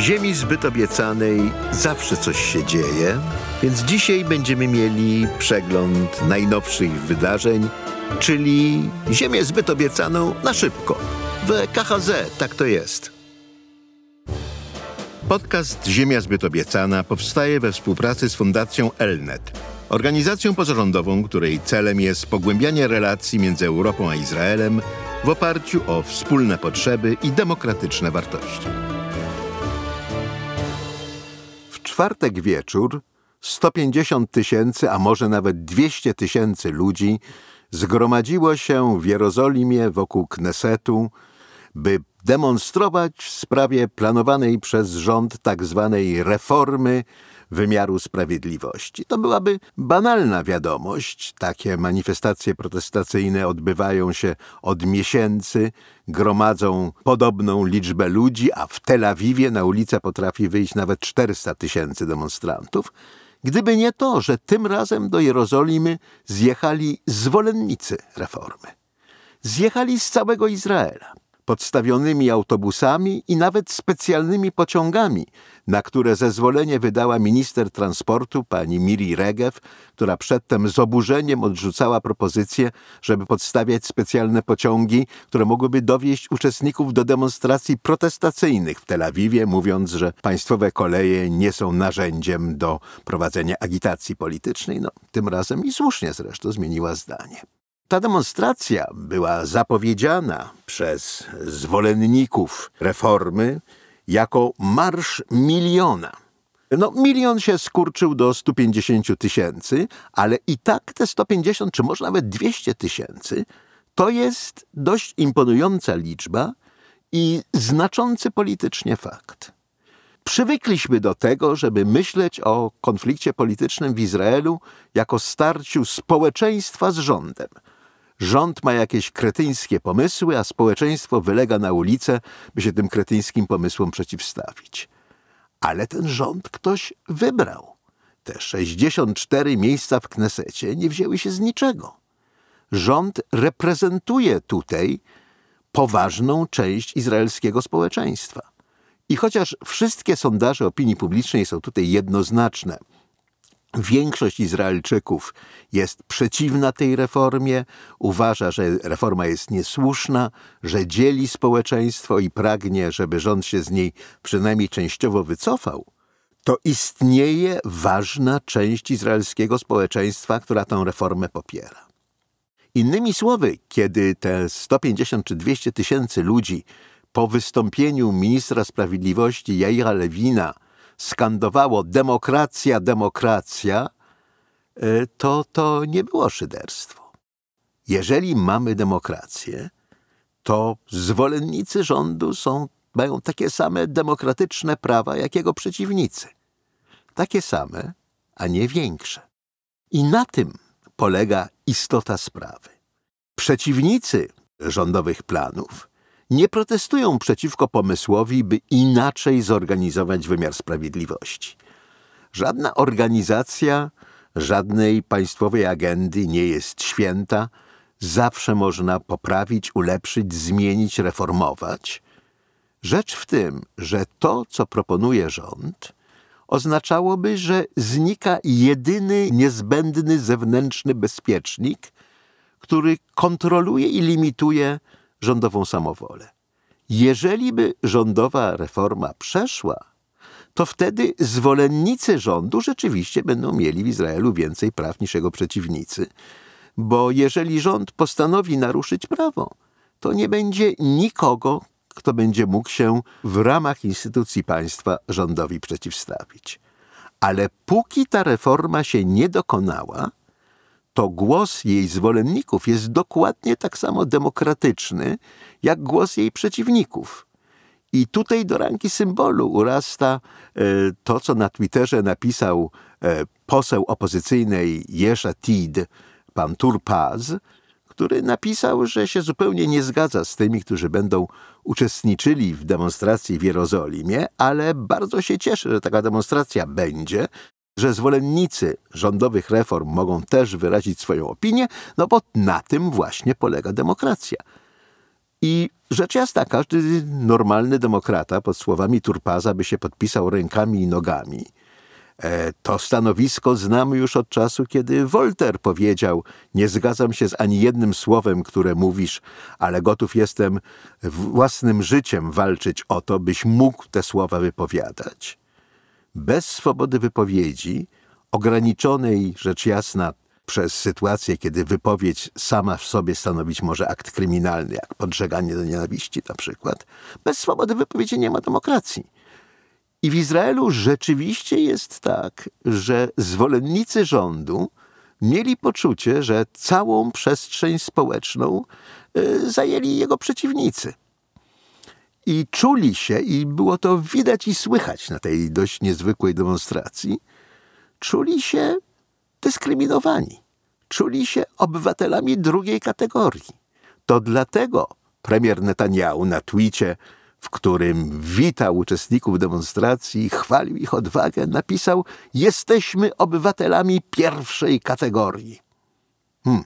ziemi zbyt obiecanej zawsze coś się dzieje, więc dzisiaj będziemy mieli przegląd najnowszych wydarzeń, czyli ziemię zbyt obiecaną na szybko. W KHZ tak to jest. Podcast Ziemia zbyt obiecana powstaje we współpracy z Fundacją Elnet, organizacją pozarządową, której celem jest pogłębianie relacji między Europą a Izraelem w oparciu o wspólne potrzeby i demokratyczne wartości. Czwartek wieczór 150 tysięcy, a może nawet 200 tysięcy ludzi zgromadziło się w Jerozolimie wokół Knesetu, by demonstrować w sprawie planowanej przez rząd tak zwanej reformy wymiaru sprawiedliwości. To byłaby banalna wiadomość. Takie manifestacje protestacyjne odbywają się od miesięcy, gromadzą podobną liczbę ludzi, a w Tel Awiwie na ulicę potrafi wyjść nawet 400 tysięcy demonstrantów. Gdyby nie to, że tym razem do Jerozolimy zjechali zwolennicy reformy. Zjechali z całego Izraela podstawionymi autobusami i nawet specjalnymi pociągami, na które zezwolenie wydała minister transportu pani Miri Regev, która przedtem z oburzeniem odrzucała propozycję, żeby podstawiać specjalne pociągi, które mogłyby dowieść uczestników do demonstracji protestacyjnych w Tel Awiwie, mówiąc, że państwowe koleje nie są narzędziem do prowadzenia agitacji politycznej. No, tym razem i słusznie zresztą zmieniła zdanie. Ta demonstracja była zapowiedziana przez zwolenników reformy jako Marsz Miliona. No, milion się skurczył do 150 tysięcy, ale i tak te 150, czy może nawet 200 tysięcy, to jest dość imponująca liczba i znaczący politycznie fakt. Przywykliśmy do tego, żeby myśleć o konflikcie politycznym w Izraelu jako starciu społeczeństwa z rządem – Rząd ma jakieś kretyńskie pomysły, a społeczeństwo wylega na ulicę, by się tym kretyńskim pomysłom przeciwstawić. Ale ten rząd ktoś wybrał. Te 64 miejsca w Knesecie nie wzięły się z niczego. Rząd reprezentuje tutaj poważną część izraelskiego społeczeństwa. I chociaż wszystkie sondaże opinii publicznej są tutaj jednoznaczne – Większość Izraelczyków jest przeciwna tej reformie, uważa, że reforma jest niesłuszna, że dzieli społeczeństwo i pragnie, żeby rząd się z niej przynajmniej częściowo wycofał. To istnieje ważna część izraelskiego społeczeństwa, która tę reformę popiera. Innymi słowy, kiedy te 150 czy 200 tysięcy ludzi po wystąpieniu ministra sprawiedliwości Jaira Lewina skandowało demokracja, demokracja, e, to to nie było szyderstwo. Jeżeli mamy demokrację, to zwolennicy rządu są, mają takie same demokratyczne prawa, jak jego przeciwnicy. Takie same, a nie większe. I na tym polega istota sprawy. Przeciwnicy rządowych planów nie protestują przeciwko pomysłowi, by inaczej zorganizować wymiar sprawiedliwości. Żadna organizacja, żadnej państwowej agendy nie jest święta, zawsze można poprawić, ulepszyć, zmienić, reformować. Rzecz w tym, że to, co proponuje rząd, oznaczałoby, że znika jedyny niezbędny zewnętrzny bezpiecznik, który kontroluje i limituje rządową samowolę. Jeżeli by rządowa reforma przeszła, to wtedy zwolennicy rządu rzeczywiście będą mieli w Izraelu więcej praw niż jego przeciwnicy, bo jeżeli rząd postanowi naruszyć prawo, to nie będzie nikogo, kto będzie mógł się w ramach instytucji państwa rządowi przeciwstawić. Ale póki ta reforma się nie dokonała, to głos jej zwolenników jest dokładnie tak samo demokratyczny, jak głos jej przeciwników. I tutaj do ranki symbolu urasta e, to, co na Twitterze napisał e, poseł opozycyjnej Jesza Tid, pan Turpaz, który napisał, że się zupełnie nie zgadza z tymi, którzy będą uczestniczyli w demonstracji w Jerozolimie, ale bardzo się cieszy, że taka demonstracja będzie, że zwolennicy rządowych reform mogą też wyrazić swoją opinię, no bo na tym właśnie polega demokracja. I rzecz jasna, każdy normalny demokrata pod słowami Turpaza by się podpisał rękami i nogami. E, to stanowisko znamy już od czasu, kiedy Voltaire powiedział: Nie zgadzam się z ani jednym słowem, które mówisz, ale gotów jestem własnym życiem walczyć o to, byś mógł te słowa wypowiadać. Bez swobody wypowiedzi, ograniczonej rzecz jasna przez sytuację, kiedy wypowiedź sama w sobie stanowić może akt kryminalny, jak podżeganie do nienawiści na przykład, bez swobody wypowiedzi nie ma demokracji. I w Izraelu rzeczywiście jest tak, że zwolennicy rządu mieli poczucie, że całą przestrzeń społeczną y, zajęli jego przeciwnicy. I czuli się, i było to widać i słychać na tej dość niezwykłej demonstracji, czuli się dyskryminowani. Czuli się obywatelami drugiej kategorii. To dlatego premier Netanyahu na twicie, w którym witał uczestników demonstracji, chwalił ich odwagę, napisał: Jesteśmy obywatelami pierwszej kategorii. Hmm.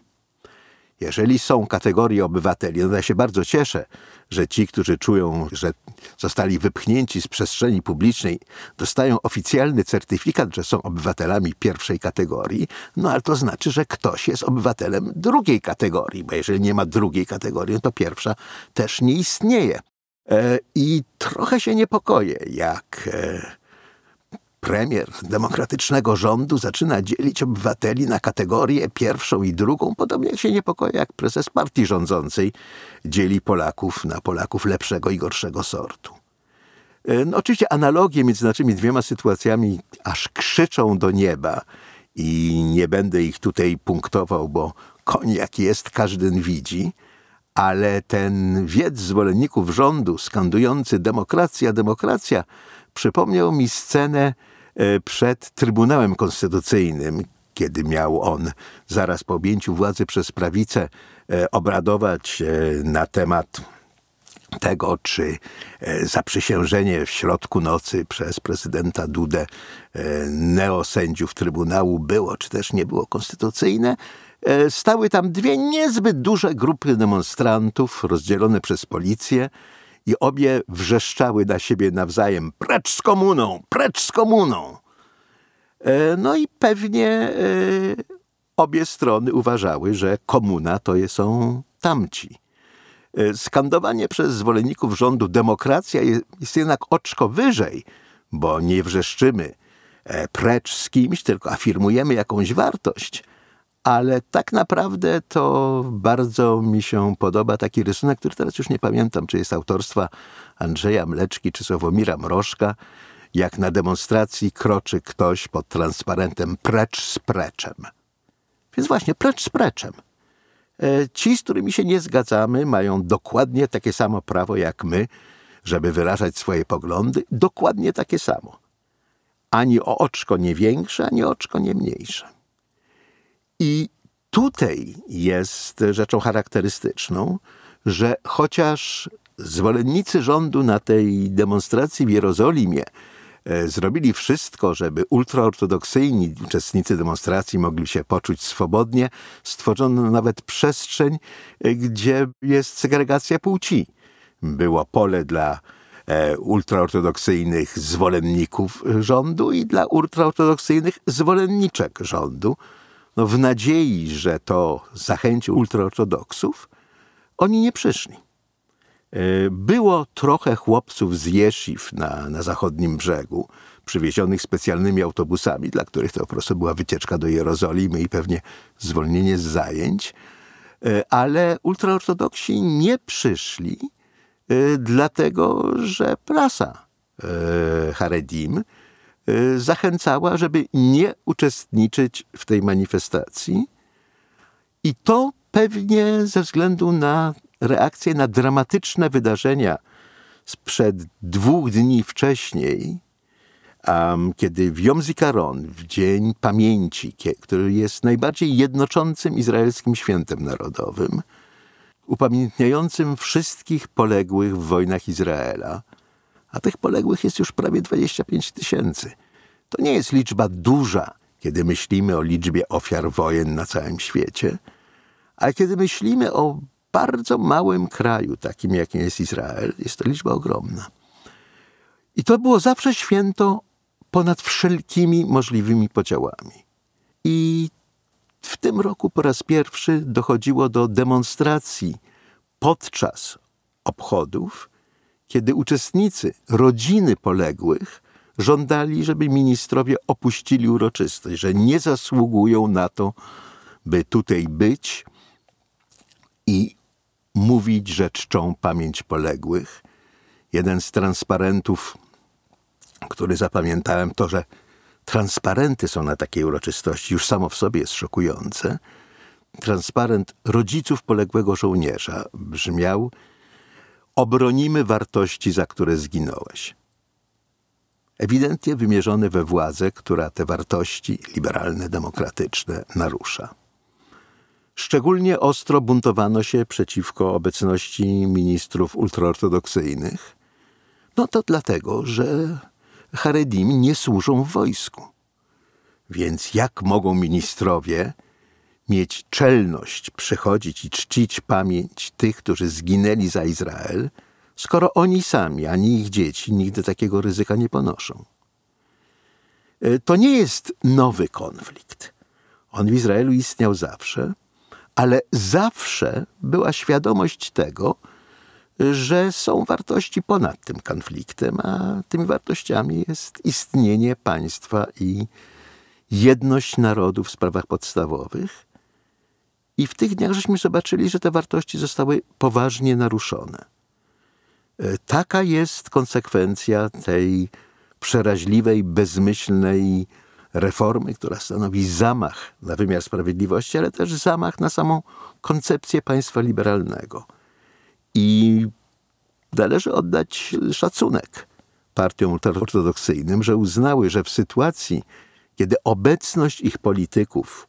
Jeżeli są kategorie obywateli, no ja się bardzo cieszę, że ci, którzy czują, że zostali wypchnięci z przestrzeni publicznej, dostają oficjalny certyfikat, że są obywatelami pierwszej kategorii, no ale to znaczy, że ktoś jest obywatelem drugiej kategorii, bo jeżeli nie ma drugiej kategorii, no to pierwsza też nie istnieje. E, I trochę się niepokoję, jak e, premier demokratycznego rządu zaczyna dzielić obywateli na kategorie pierwszą i drugą, podobnie jak się niepokoje, jak prezes partii rządzącej dzieli Polaków na Polaków lepszego i gorszego sortu. E, no, oczywiście analogie między naszymi dwiema sytuacjami aż krzyczą do nieba i nie będę ich tutaj punktował, bo koń jak jest, każdy widzi, ale ten wiec zwolenników rządu skandujący demokracja, demokracja przypomniał mi scenę przed Trybunałem Konstytucyjnym, kiedy miał on zaraz po objęciu władzy przez prawicę e, obradować e, na temat tego, czy zaprzysiężenie w środku nocy przez prezydenta Dudę neosędziów Trybunału było, czy też nie było konstytucyjne, stały tam dwie niezbyt duże grupy demonstrantów rozdzielone przez policję i obie wrzeszczały na siebie nawzajem: Precz z komuną! Precz z komuną! E, no i pewnie e, obie strony uważały, że komuna to są tamci. E, skandowanie przez zwolenników rządu demokracja jest jednak oczko wyżej, bo nie wrzeszczymy precz z kimś, tylko afirmujemy jakąś wartość ale tak naprawdę to bardzo mi się podoba taki rysunek, który teraz już nie pamiętam, czy jest autorstwa Andrzeja Mleczki czy Sławomira Mrożka, jak na demonstracji kroczy ktoś pod transparentem precz z preczem. Więc właśnie precz z preczem. E, ci, z którymi się nie zgadzamy, mają dokładnie takie samo prawo jak my, żeby wyrażać swoje poglądy, dokładnie takie samo. Ani o oczko nie większe, ani o oczko nie mniejsze. I tutaj jest rzeczą charakterystyczną, że chociaż zwolennicy rządu na tej demonstracji w Jerozolimie e, zrobili wszystko, żeby ultraortodoksyjni uczestnicy demonstracji mogli się poczuć swobodnie, stworzono nawet przestrzeń, e, gdzie jest segregacja płci. Było pole dla e, ultraortodoksyjnych zwolenników rządu i dla ultraortodoksyjnych zwolenniczek rządu no w nadziei, że to zachęci ultraortodoksów, oni nie przyszli. E, było trochę chłopców z Jesziw na, na zachodnim brzegu, przywiezionych specjalnymi autobusami, dla których to po prostu była wycieczka do Jerozolimy i pewnie zwolnienie z zajęć, e, ale ultraortodoksi nie przyszli, e, dlatego że prasa Haredim zachęcała, żeby nie uczestniczyć w tej manifestacji. I to pewnie ze względu na reakcję na dramatyczne wydarzenia sprzed dwóch dni wcześniej, um, kiedy w Yom Zikaron, w Dzień Pamięci, który jest najbardziej jednoczącym izraelskim świętem narodowym, upamiętniającym wszystkich poległych w wojnach Izraela, a tych poległych jest już prawie 25 tysięcy. To nie jest liczba duża, kiedy myślimy o liczbie ofiar wojen na całym świecie, ale kiedy myślimy o bardzo małym kraju, takim jakim jest Izrael, jest to liczba ogromna. I to było zawsze święto ponad wszelkimi możliwymi podziałami. I w tym roku po raz pierwszy dochodziło do demonstracji podczas obchodów, kiedy uczestnicy, rodziny poległych, żądali, żeby ministrowie opuścili uroczystość, że nie zasługują na to, by tutaj być i mówić, że czczą pamięć poległych. Jeden z transparentów, który zapamiętałem, to, że transparenty są na takiej uroczystości, już samo w sobie jest szokujące. Transparent rodziców poległego żołnierza brzmiał: Obronimy wartości, za które zginąłeś. Ewidentnie wymierzone we władzę, która te wartości liberalne, demokratyczne narusza. Szczególnie ostro buntowano się przeciwko obecności ministrów ultraortodoksyjnych. No to dlatego, że Haredim nie służą w wojsku. Więc jak mogą ministrowie mieć czelność przychodzić i czcić pamięć tych, którzy zginęli za Izrael, skoro oni sami, ani ich dzieci nigdy takiego ryzyka nie ponoszą? E, to nie jest nowy konflikt. On w Izraelu istniał zawsze, ale zawsze była świadomość tego, że są wartości ponad tym konfliktem, a tymi wartościami jest istnienie państwa i jedność narodu w sprawach podstawowych. I w tych dniach żeśmy zobaczyli, że te wartości zostały poważnie naruszone. E, taka jest konsekwencja tej przeraźliwej, bezmyślnej reformy, która stanowi zamach na wymiar sprawiedliwości, ale też zamach na samą koncepcję państwa liberalnego. I należy oddać szacunek partiom ultraortodoksyjnym, że uznały, że w sytuacji, kiedy obecność ich polityków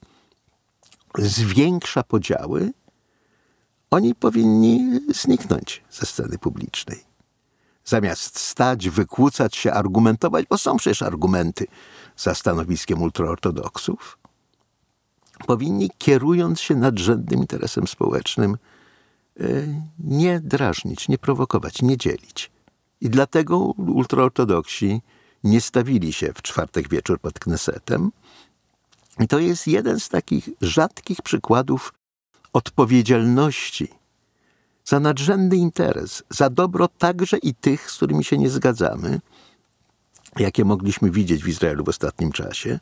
zwiększa podziały, oni powinni zniknąć ze sceny publicznej. Zamiast stać, wykłócać się, argumentować, bo są przecież argumenty za stanowiskiem ultraortodoksów, powinni, kierując się nadrzędnym interesem społecznym, e, nie drażnić, nie prowokować, nie dzielić. I dlatego ultraortodoksi nie stawili się w czwartek wieczór pod Knesetem. I to jest jeden z takich rzadkich przykładów odpowiedzialności za nadrzędny interes, za dobro także i tych, z którymi się nie zgadzamy, jakie mogliśmy widzieć w Izraelu w ostatnim czasie,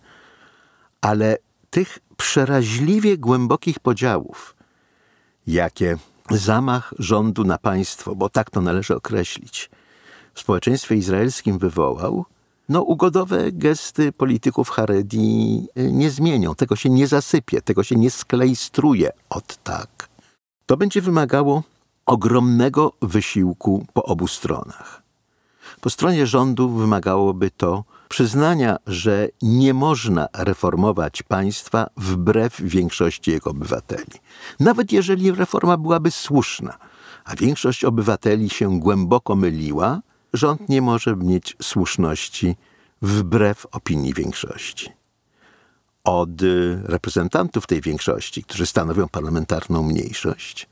ale tych przeraźliwie głębokich podziałów, jakie zamach rządu na państwo, bo tak to należy określić, w społeczeństwie izraelskim wywołał, no ugodowe gesty polityków Haredi y, nie zmienią, tego się nie zasypie, tego się nie sklejstruje od tak. To będzie wymagało ogromnego wysiłku po obu stronach. Po stronie rządu wymagałoby to przyznania, że nie można reformować państwa wbrew większości jego obywateli. Nawet jeżeli reforma byłaby słuszna, a większość obywateli się głęboko myliła, rząd nie może mieć słuszności wbrew opinii większości. Od reprezentantów tej większości, którzy stanowią parlamentarną mniejszość,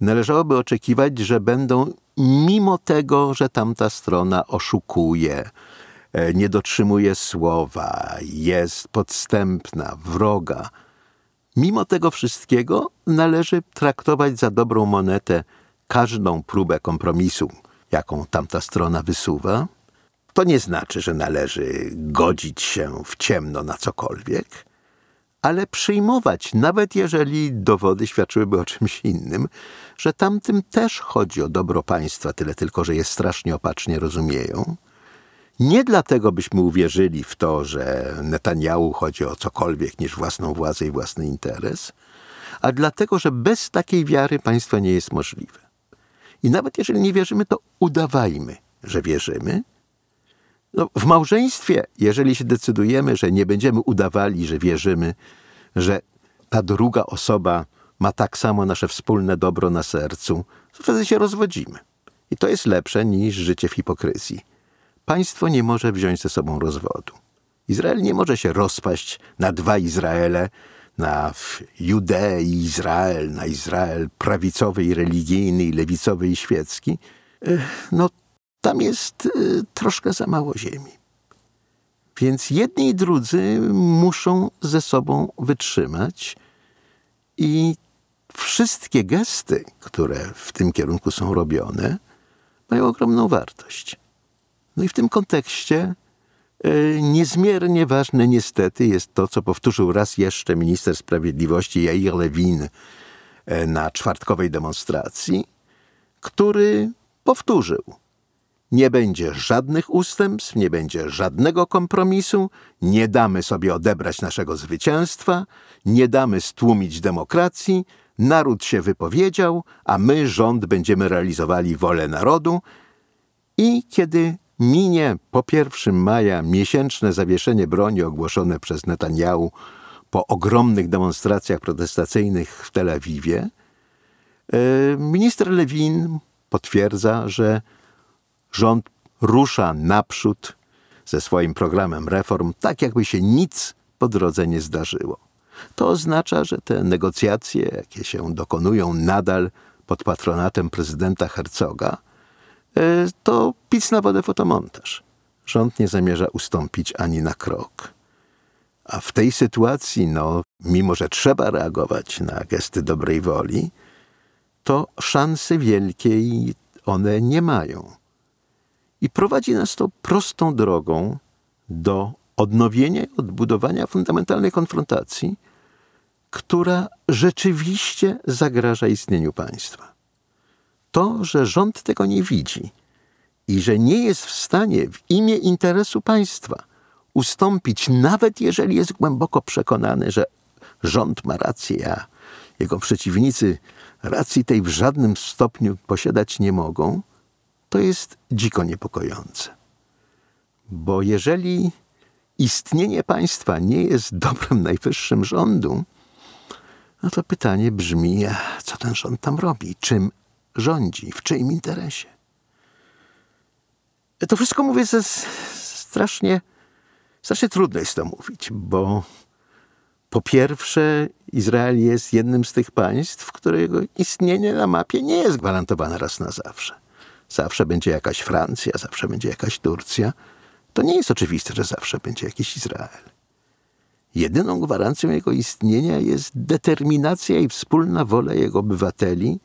należałoby oczekiwać, że będą mimo tego, że tamta strona oszukuje, e, nie dotrzymuje słowa, jest podstępna, wroga, mimo tego wszystkiego należy traktować za dobrą monetę każdą próbę kompromisu, jaką tamta strona wysuwa. To nie znaczy, że należy godzić się w ciemno na cokolwiek, ale przyjmować, nawet jeżeli dowody świadczyłyby o czymś innym, że tamtym też chodzi o dobro państwa, tyle tylko, że je strasznie opacznie rozumieją. Nie dlatego byśmy uwierzyli w to, że Netanyahu chodzi o cokolwiek niż własną władzę i własny interes, a dlatego, że bez takiej wiary państwo nie jest możliwe. I nawet jeżeli nie wierzymy, to udawajmy, że wierzymy. No, w małżeństwie, jeżeli się decydujemy, że nie będziemy udawali, że wierzymy, że ta druga osoba ma tak samo nasze wspólne dobro na sercu, to wtedy się rozwodzimy. I to jest lepsze niż życie w hipokryzji. Państwo nie może wziąć ze sobą rozwodu. Izrael nie może się rozpaść na dwa Izraele, na Judeę i Izrael, na Izrael prawicowy i religijny, i lewicowy i świecki, e, no tam jest e, troszkę za mało ziemi. Więc jedni i drudzy muszą ze sobą wytrzymać i wszystkie gesty, które w tym kierunku są robione, mają ogromną wartość. No i w tym kontekście niezmiernie ważne niestety jest to, co powtórzył raz jeszcze minister sprawiedliwości Jair Lewin e, na czwartkowej demonstracji, który powtórzył, nie będzie żadnych ustępstw, nie będzie żadnego kompromisu, nie damy sobie odebrać naszego zwycięstwa, nie damy stłumić demokracji, naród się wypowiedział, a my, rząd, będziemy realizowali wolę narodu. I kiedy minie po 1 maja miesięczne zawieszenie broni ogłoszone przez Netanyahu po ogromnych demonstracjach protestacyjnych w Tel Awiwie, e, minister Lewin potwierdza, że rząd rusza naprzód ze swoim programem reform, tak jakby się nic po drodze nie zdarzyło. To oznacza, że te negocjacje, jakie się dokonują nadal pod patronatem prezydenta Herzoga, e, to pic na wodę fotomontaż. Rząd nie zamierza ustąpić ani na krok. A w tej sytuacji, no, mimo że trzeba reagować na gesty dobrej woli, to szansy wielkiej one nie mają. I prowadzi nas to prostą drogą do odnowienia i odbudowania fundamentalnej konfrontacji, która rzeczywiście zagraża istnieniu państwa. To, że rząd tego nie widzi i że nie jest w stanie w imię interesu państwa ustąpić, nawet jeżeli jest głęboko przekonany, że rząd ma rację, a jego przeciwnicy racji tej w żadnym stopniu posiadać nie mogą, to jest dziko niepokojące. Bo jeżeli istnienie państwa nie jest dobrem najwyższym rządu, no to pytanie brzmi, co ten rząd tam robi, czym rządzi, w czyim interesie. To wszystko mówię ze strasznie, strasznie trudno jest to mówić, bo po pierwsze Izrael jest jednym z tych państw, którego istnienie na mapie nie jest gwarantowane raz na zawsze. Zawsze będzie jakaś Francja, zawsze będzie jakaś Turcja. To nie jest oczywiste, że zawsze będzie jakiś Izrael. Jedyną gwarancją jego istnienia jest determinacja i wspólna wola jego obywateli,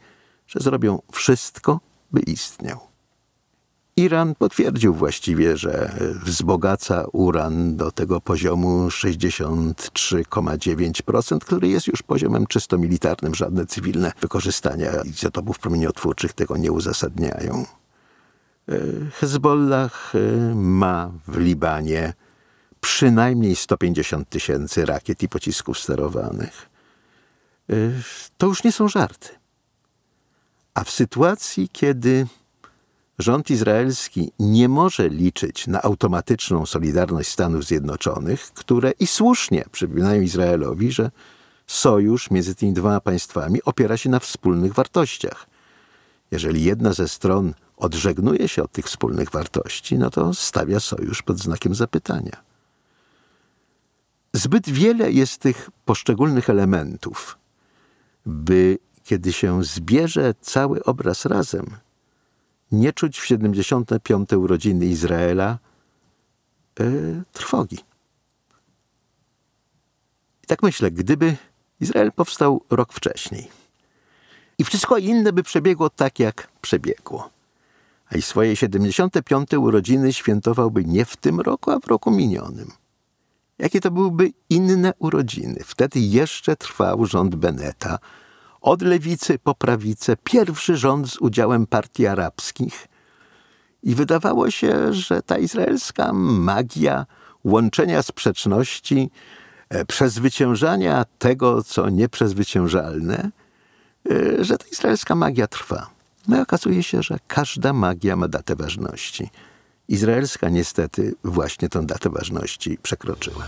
że zrobią wszystko, by istniał. Iran potwierdził właściwie, że wzbogaca uran do tego poziomu 63,9%, który jest już poziomem czysto militarnym. Żadne cywilne wykorzystania izotopów promieniotwórczych tego nie uzasadniają. E, Hezbollah e, ma w Libanie przynajmniej 150 tysięcy rakiet i pocisków sterowanych. E, to już nie są żarty. A w sytuacji, kiedy rząd izraelski nie może liczyć na automatyczną solidarność Stanów Zjednoczonych, które i słusznie przypominają Izraelowi, że sojusz między tymi dwoma państwami opiera się na wspólnych wartościach. Jeżeli jedna ze stron odżegnuje się od tych wspólnych wartości, no to stawia sojusz pod znakiem zapytania. Zbyt wiele jest tych poszczególnych elementów, by kiedy się zbierze cały obraz razem, nie czuć w 75. urodziny Izraela yy, trwogi. I tak myślę, gdyby Izrael powstał rok wcześniej i wszystko inne by przebiegło tak, jak przebiegło, a i swoje 75. urodziny świętowałby nie w tym roku, a w roku minionym. Jakie to byłyby inne urodziny? Wtedy jeszcze trwał rząd Beneta, od lewicy po prawicę, pierwszy rząd z udziałem partii arabskich. I wydawało się, że ta izraelska magia łączenia sprzeczności, e, przezwyciężania tego, co nieprzezwyciężalne, e, że ta izraelska magia trwa. No i okazuje się, że każda magia ma datę ważności. Izraelska niestety właśnie tę datę ważności przekroczyła.